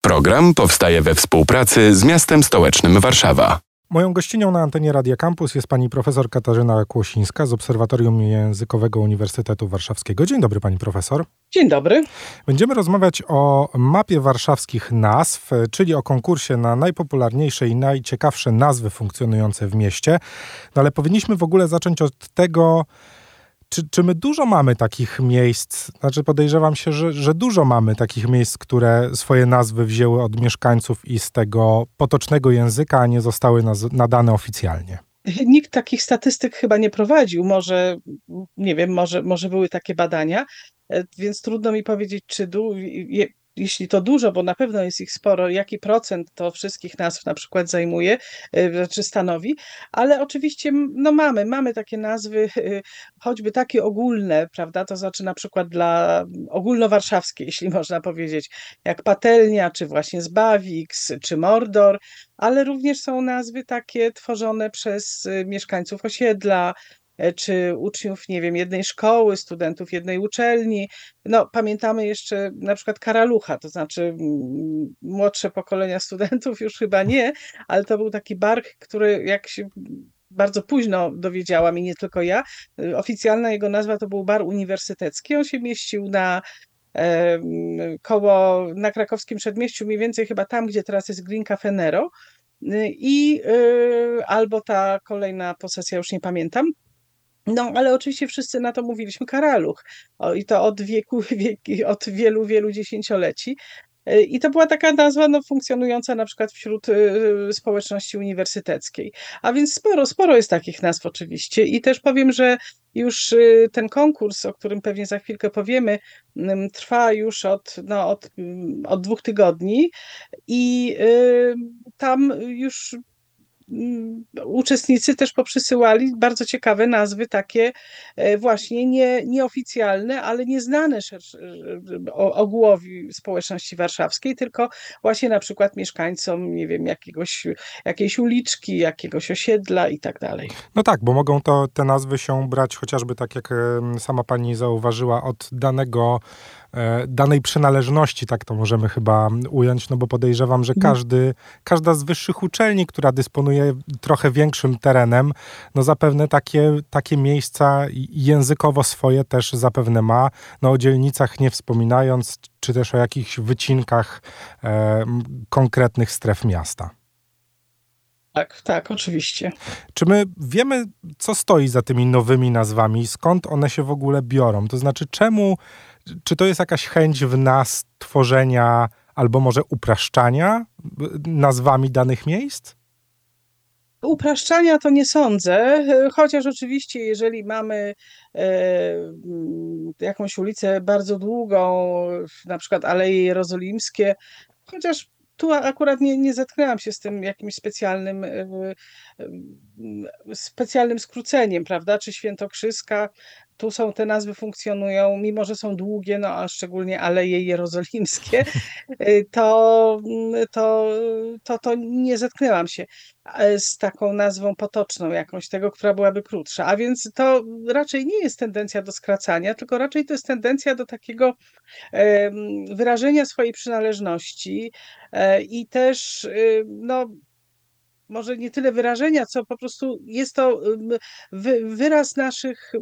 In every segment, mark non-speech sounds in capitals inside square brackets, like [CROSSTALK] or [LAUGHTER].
Program powstaje we współpracy z miastem stołecznym Warszawa. Moją gościnią na antenie Radia Campus jest pani profesor Katarzyna Kłosińska z Obserwatorium Językowego Uniwersytetu Warszawskiego. Dzień dobry pani profesor. Dzień dobry. Będziemy rozmawiać o mapie warszawskich nazw, czyli o konkursie na najpopularniejsze i najciekawsze nazwy funkcjonujące w mieście. No ale powinniśmy w ogóle zacząć od tego, czy, czy my dużo mamy takich miejsc? Znaczy, podejrzewam się, że, że dużo mamy takich miejsc, które swoje nazwy wzięły od mieszkańców i z tego potocznego języka, a nie zostały naz- nadane oficjalnie. Nikt takich statystyk chyba nie prowadził. Może, nie wiem, może, może były takie badania, e, więc trudno mi powiedzieć, czy du- jeśli to dużo, bo na pewno jest ich sporo, jaki procent to wszystkich nazw na przykład zajmuje, y, znaczy stanowi, ale oczywiście no mamy, mamy takie nazwy, y, choćby takie ogólne, prawda, to znaczy na przykład dla ogólnowarszawskie, [LAUGHS] jeśli można powiedzieć, jak Patelnia, czy właśnie Zbawiks, czy Mordor, ale również są nazwy takie tworzone przez y, mieszkańców osiedla, czy uczniów, nie wiem, jednej szkoły, studentów jednej uczelni. No, pamiętamy jeszcze na przykład Karalucha, to znaczy młodsze pokolenia studentów już chyba nie, ale to był taki bark, który jak się bardzo późno dowiedziałam i nie tylko ja, e, oficjalna jego nazwa to był bar uniwersytecki. On się mieścił na koło, na krakowskim przedmieściu, mniej więcej chyba tam, gdzie teraz jest Glinka Fenero. E, I albo ta kolejna posesja, już nie pamiętam. No, ale oczywiście wszyscy na to mówiliśmy karaluch. O, I to od wieku, [LAUGHS] wieki, od wielu, wielu dziesięcioleci. E, I to była taka nazwa no, funkcjonująca na przykład wśród y, społeczności uniwersyteckiej. A więc sporo, sporo jest takich nazw oczywiście. I też powiem, że już y, ten konkurs, o którym pewnie za chwilkę powiemy, y, trwa już od, no, od, od dwóch tygodni i tam już Mm, uczestnicy też poprzysyłali bardzo ciekawe nazwy, takie e, właśnie nie, nieoficjalne, ale nieznane ogółowi społeczności warszawskiej, tylko właśnie na przykład mieszkańcom, nie wiem, jakiegoś, jakiejś uliczki, jakiegoś osiedla i tak dalej. No tak, bo mogą to te nazwy się brać chociażby tak, jak sama pani zauważyła, od danego E, danej przynależności, tak to możemy chyba ująć, no bo podejrzewam, że mhm. każdy, każda z wyższych uczelni, która dysponuje trochę większym terenem, no zapewne takie, takie miejsca językowo swoje też zapewne ma, no o dzielnicach nie wspominając, czy też o jakichś wycinkach e, konkretnych stref miasta. Tak, tak, oczywiście. Czy my wiemy, co stoi za tymi nowymi nazwami, skąd one się w ogóle biorą? To znaczy, czemu czy to jest jakaś chęć w nas tworzenia albo może upraszczania nazwami danych miejsc? Upraszczania to nie sądzę, [LAUGHS] chociaż oczywiście, jeżeli mamy e, jakąś ulicę bardzo długą, na przykład Aleje Jerozolimskie, chociaż tu akurat nie, nie zetknęłam się z tym jakimś specjalnym, e, specjalnym skróceniem, prawda? Czy Świętokrzyska, tu są te nazwy funkcjonują, mimo że są długie, no a szczególnie Aleje Jerozolimskie, [LAUGHS] y, to, mm, to, to, to nie zetknęłam się e, z taką nazwą potoczną jakąś tego, która byłaby krótsza. A więc to raczej nie jest tendencja do skracania, tylko raczej to jest tendencja do takiego wyrażenia swojej przynależności e, i też y, no, może nie tyle wyrażenia, co po prostu jest to wyraz naszych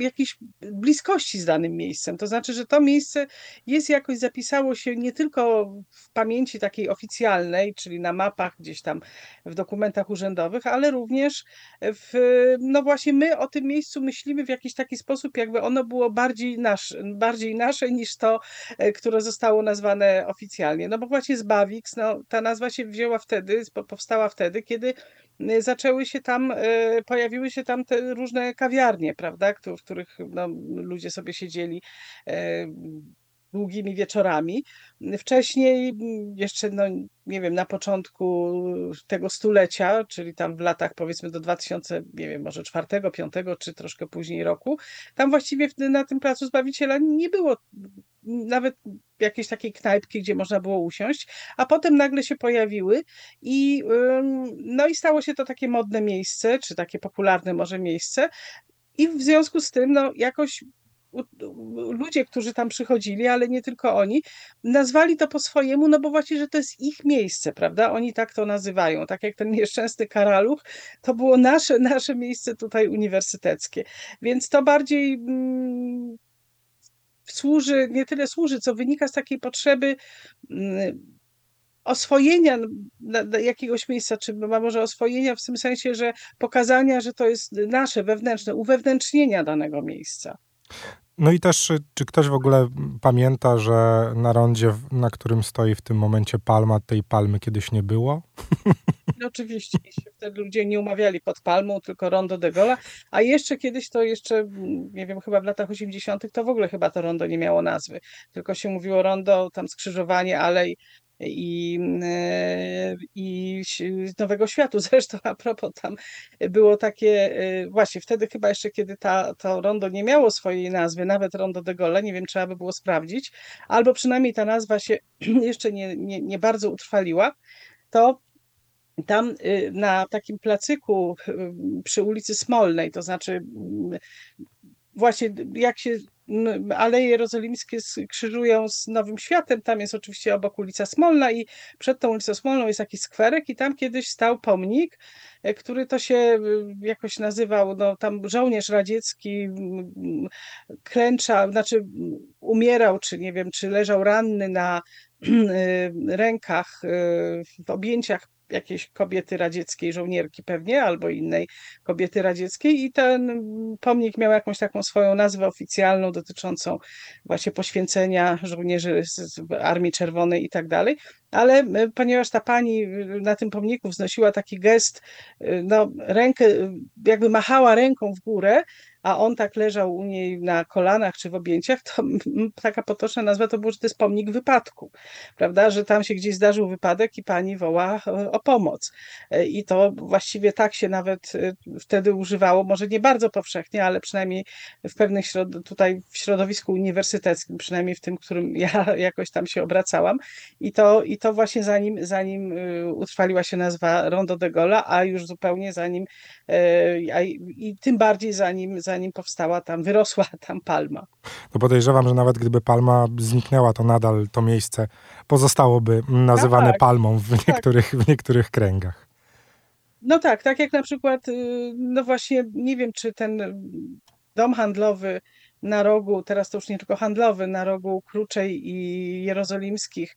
jakiejś bliskości z danym miejscem. To znaczy, że to miejsce jest jakoś zapisało się nie tylko w pamięci takiej oficjalnej, czyli na mapach gdzieś tam w dokumentach urzędowych, ale również w, no właśnie my o tym miejscu myślimy w jakiś taki sposób, jakby ono było bardziej, nasz, bardziej nasze niż to, e, które zostało nazwane oficjalnie. No bo właśnie z Bawiks, no ta nazwa się wzięła wtedy, powstała wtedy, kiedy y, zaczęły się tam, y, pojawiły się tam te różne kawiarnie, prawda, w których no, ludzie sobie siedzieli e, długimi wieczorami. Wcześniej, jeszcze, no, nie wiem, na początku tego stulecia, czyli tam w latach powiedzmy do 2000, nie wiem, może czwartego, piątego, czy troszkę później roku, tam właściwie na tym placu Zbawiciela nie było nawet jakiejś takiej knajpki, gdzie można było usiąść, a potem nagle się pojawiły i no i stało się to takie modne miejsce, czy takie popularne może miejsce i w związku z tym no jakoś ludzie, którzy tam przychodzili, ale nie tylko oni, nazwali to po swojemu, no bo właśnie, że to jest ich miejsce, prawda? Oni tak to nazywają. Tak jak ten nieszczęsny Karaluch, to było nasze, nasze miejsce tutaj uniwersyteckie. Więc to bardziej mm, służy, nie tyle służy, co wynika z takiej potrzeby mm, oswojenia jakiegoś miejsca, czy może oswojenia w tym sensie, że pokazania, że to jest nasze wewnętrzne, uwewnętrznienia danego miejsca. No i też, czy ktoś w ogóle pamięta, że na rondzie, na którym stoi w tym momencie palma, tej palmy kiedyś nie było? [LAUGHS] No oczywiście, wtedy ludzie nie umawiali pod palmą, tylko rondo de Gola, a jeszcze kiedyś to jeszcze, nie wiem, chyba w latach 80. to w ogóle chyba to rondo nie miało nazwy, tylko się mówiło rondo, tam skrzyżowanie alej i, i Nowego Światu. [LAUGHS] Zresztą a propos tam było takie, e, właśnie wtedy chyba jeszcze, kiedy ta, to rondo nie miało swojej nazwy, nawet rondo de Gaulle, nie wiem, trzeba by było sprawdzić, albo przynajmniej ta nazwa się [CLEARS THROAT] jeszcze nie, nie, nie bardzo utrwaliła, to tam y, na takim placyku y, przy ulicy Smolnej, to znaczy właśnie jak się Aleje Jerozolimskie krzyżują z Nowym Światem, tam jest oczywiście obok ulica Smolna i przed tą ulicą Smolną jest jakiś skwerek i tam kiedyś stał pomnik, e, który to się e, jakoś nazywał, no tam żołnierz radziecki klęcza, znaczy umierał, czy nie wiem, czy leżał ranny na [CLEARS THROAT] e, rękach, w objęciach jakiejś kobiety radzieckiej, żołnierki pewnie, albo innej kobiety radzieckiej. I ten pomnik miał jakąś taką swoją nazwę oficjalną dotyczącą właśnie poświęcenia żołnierzy z Armii Czerwonej i tak dalej, ale e, ponieważ ta pani na tym pomniku wznosiła taki gest, e, no rękę, jakby machała ręką w górę, a on tak leżał u niej na kolanach czy w objęciach, to taka potoczna nazwa to był, że to jest pomnik wypadku, prawda, że tam się gdzieś zdarzył wypadek i pani woła e, o pomoc. E, I to właściwie tak się nawet e, wtedy używało, może nie bardzo powszechnie, ale przynajmniej w pewnych środ- tutaj w środowisku uniwersyteckim, przynajmniej w tym, którym ja [LAUGHS] jakoś tam się obracałam. I to, i to właśnie zanim, zanim utrwaliła się nazwa Rondo de Gola, a już zupełnie zanim, i tym bardziej zanim zanim powstała tam, wyrosła tam palma. No podejrzewam, że nawet gdyby palma zniknęła, to nadal to miejsce pozostałoby nazywane no tak, palmą w tak. niektórych, w niektórych kręgach. No tak, tak jak na przykład, y, no właśnie, nie wiem, czy ten dom handlowy na rogu, teraz to już nie tylko handlowy, na rogu Kruczej i Jerozolimskich,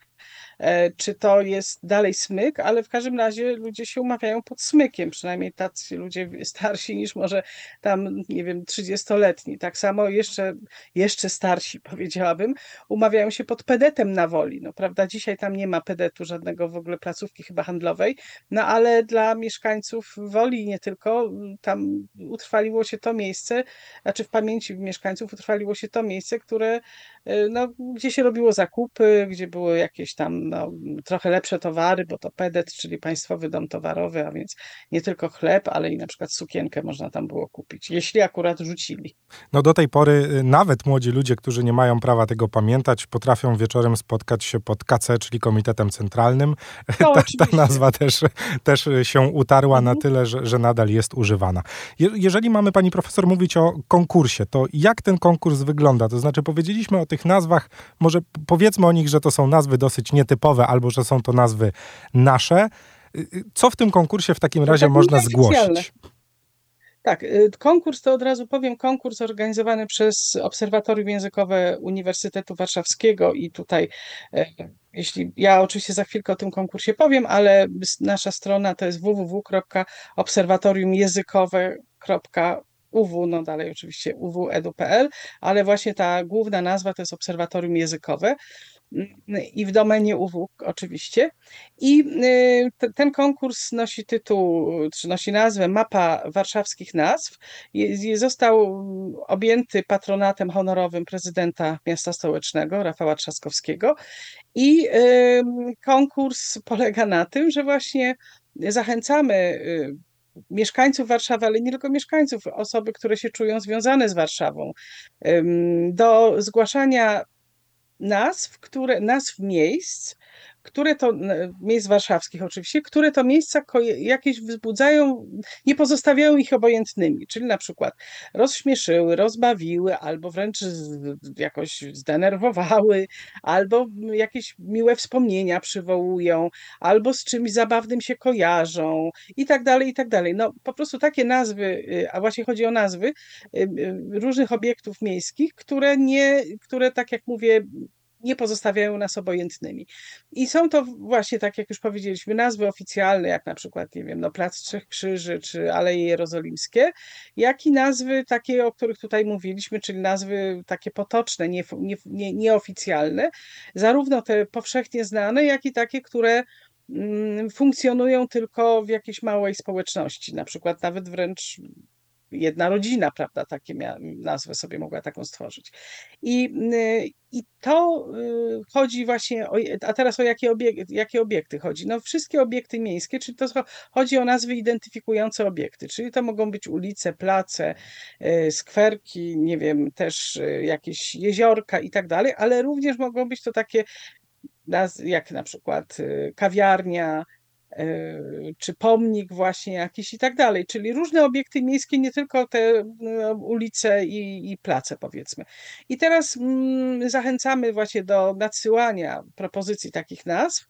czy to jest dalej smyk, ale w każdym razie ludzie się umawiają pod smykiem, przynajmniej tacy ludzie starsi niż może tam, nie wiem, 30-letni. Tak samo jeszcze, jeszcze starsi, [LAUGHS] powiedziałabym, umawiają się pod pedetem na woli. No prawda, dzisiaj tam nie ma pedetu, żadnego w ogóle placówki chyba handlowej, no ale dla mieszkańców woli nie tylko, tam utrwaliło się to miejsce, znaczy w pamięci mieszkańców utrwaliło się to miejsce, które, e, no, gdzie się robiło zakupy, gdzie były jakieś tam no, trochę lepsze towary, bo to PEDET, czyli Państwowy Dom Towarowy, a więc nie tylko chleb, ale i na przykład sukienkę można tam było kupić, jeśli akurat rzucili. No do tej pory y, nawet młodzi ludzie, którzy nie mają prawa tego pamiętać, potrafią wieczorem spotkać się pod KC, czyli Komitetem Centralnym. [LAUGHS] No, ta, ta, nazwa też, też się utarła mhm. na tyle, że, że nadal jest używana. Je, jeżeli mamy, pani profesor, mówić o konkursie, to jak ten konkurs wygląda? To znaczy powiedzieliśmy o tych nazwach, może powiedzmy o nich, że to są nazwy dosyć nietypowe, albo że są to nazwy nasze. Y, y, co w tym konkursie w takim razie tak można zgłosić? Tak, y, konkurs to od razu powiem, konkurs organizowany przez Obserwatorium Językowe Uniwersytetu Warszawskiego i tutaj, e, jeśli ja oczywiście za chwilkę o tym konkursie powiem, ale nasza strona to jest www.obserwatoriumjęzykowe.uw, no dalej oczywiście uw.edu.pl, ale właśnie ta główna nazwa to jest Obserwatorium Językowe i w domenie UW oczywiście. I y, ten konkurs nosi tytuł, czy nosi nazwę Mapa Warszawskich Nazw. Został objęty patronatem honorowym prezydenta miasta stołecznego Rafała Trzaskowskiego. I konkurs polega na tym, że właśnie zachęcamy y, mieszkańców Warszawy, ale nie tylko mieszkańców, osoby, które się czują związane z Warszawą, do zgłaszania nazw, które, nazw miejsc, które to, miejsc warszawskich oczywiście, które to miejsca jakieś wzbudzają, nie pozostawiają ich obojętnymi, czyli na przykład rozśmieszyły, rozbawiły, albo wręcz jakoś zdenerwowały, albo jakieś miłe wspomnienia przywołują, albo z czymś zabawnym się kojarzą i tak dalej, i tak dalej. No po prostu takie nazwy, y, a właśnie chodzi o nazwy y, y, różnych obiektów miejskich, które nie, które tak jak mówię, nie pozostawiają nas obojętnymi. I są to właśnie, tak jak już powiedzieliśmy, nazwy oficjalne, jak na przykład, nie wiem, no, Plac Trzech Krzyży czy Aleje Jerozolimskie, jak i nazwy takie, o których tutaj mówiliśmy, czyli nazwy takie potoczne, nie, nie, nieoficjalne, zarówno te powszechnie znane, jak i takie, które mm, funkcjonują tylko w jakiejś małej społeczności, na przykład nawet wręcz jedna rodzina, prawda, takie mia- nazwę sobie mogła taką stworzyć. I, y, i to y, chodzi właśnie, o, a teraz o jakie, jakie obiekty chodzi? No wszystkie obiekty miejskie, czyli to chodzi o nazwy identyfikujące obiekty, czyli to mogą być ulice, place, y, skwerki, nie wiem, też jakieś jeziorka i tak dalej, ale również mogą być to takie jak na przykład kawiarnia, czy pomnik właśnie jakiś i tak dalej, czyli różne obiekty miejskie, nie tylko te no, ulice i, i place powiedzmy. I teraz mm, zachęcamy właśnie do nadsyłania propozycji takich nazw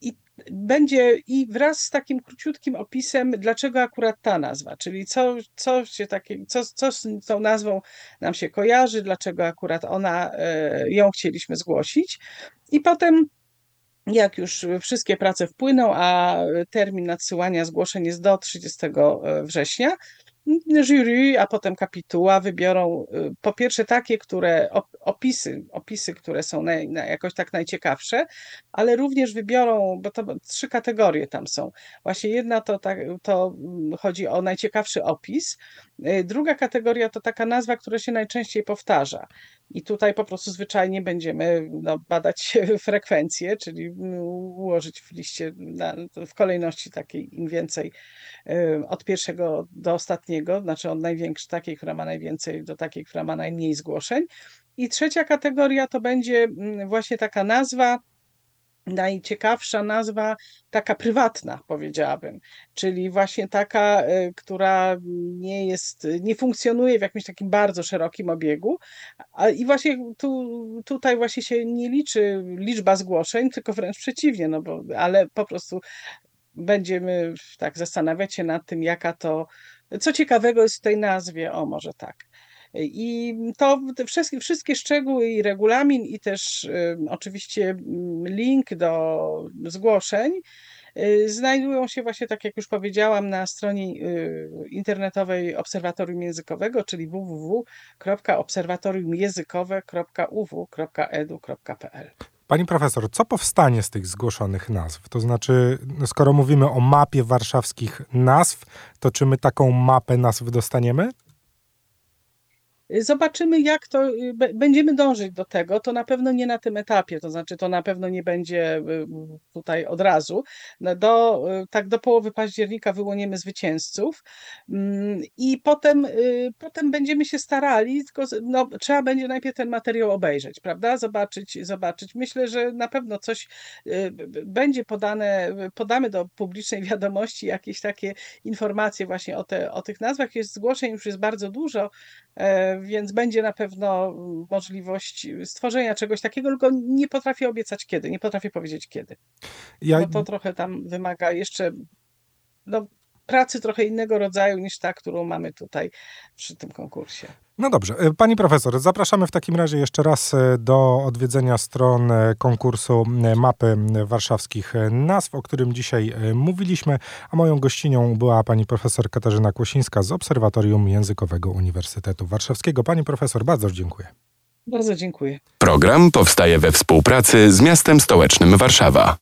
i będzie i wraz z takim króciutkim opisem, dlaczego akurat ta nazwa, czyli co, co, się takie, co, co z tą nazwą nam się kojarzy, dlaczego akurat ona, e, ją chcieliśmy zgłosić. I potem jak już wszystkie prace wpłyną, a termin nadsyłania zgłoszeń jest do 30 e, września, jury, a potem kapituła wybiorą y, po pierwsze takie, które opisy, opisy, które są naj, jakoś tak najciekawsze, ale również wybiorą, bo to trzy kategorie tam są. Właśnie jedna to, tak, to mm, chodzi o najciekawszy opis, y, druga kategoria to taka nazwa, która się najczęściej powtarza. I tutaj po prostu zwyczajnie będziemy no, badać [LAUGHS] frekwencję, czyli mm, ułożyć w liście na, w kolejności takiej im więcej od pierwszego do ostatniego, znaczy od największej, takiej, która ma najwięcej, do takiej, która ma najmniej zgłoszeń. I trzecia kategoria to będzie mm, właśnie taka nazwa, najciekawsza nazwa, taka prywatna, powiedziałabym, czyli właśnie taka, y, która nie jest, nie funkcjonuje w jakimś takim bardzo szerokim obiegu. I właśnie tu, tutaj właśnie się nie liczy liczba zgłoszeń, tylko wręcz przeciwnie, no bo, ale po prostu będziemy tak zastanawiać się nad tym, jaka to, co ciekawego jest w tej nazwie, o może tak. I to wszystkie, wszystkie szczegóły i regulamin, i też oczywiście link do zgłoszeń y, znajdują się właśnie, tak jak już powiedziałam, na stronie y, internetowej Obserwatorium Językowego, czyli www.obserwatoriumjęzykowe.uw.edu.pl. Pani profesor, co powstanie z tych zgłoszonych nazw? To znaczy, no skoro mówimy o mapie warszawskich nazw, to czy my taką mapę nazw dostaniemy? Zobaczymy, jak to y, będziemy dążyć do tego. To na pewno nie na tym etapie, to znaczy to na pewno nie będzie y, tutaj od razu. Do, y, tak do połowy października wyłoniemy zwycięzców mm, i potem, potem będziemy się starali, tylko no, trzeba będzie najpierw ten materiał obejrzeć, prawda? Zobaczyć, zobaczyć. Myślę, że na pewno coś będzie podane, podamy do publicznej [LAUGHS] wiadomości jakieś takie informacje właśnie o, te, o tych nazwach. Jest zgłoszeń już jest bardzo dużo więc będzie na pewno możliwość stworzenia czegoś takiego, tylko nie potrafię obiecać kiedy, nie potrafię powiedzieć kiedy. Ja... Bo to trochę tam wymaga jeszcze no, pracy trochę innego rodzaju niż ta, którą mamy tutaj przy tym konkursie. No dobrze. E, pani profesor, zapraszamy w takim razie jeszcze raz e, do odwiedzenia stron e, konkursu mapy warszawskich nazw, o którym dzisiaj mówiliśmy, a moją gościnią była pani profesor Katarzyna Kłosińska z Obserwatorium Językowego Uniwersytetu Warszawskiego. Pani profesor, bardzo dziękuję. Bardzo dziękuję. Program powstaje we współpracy z miastem stołecznym Warszawa.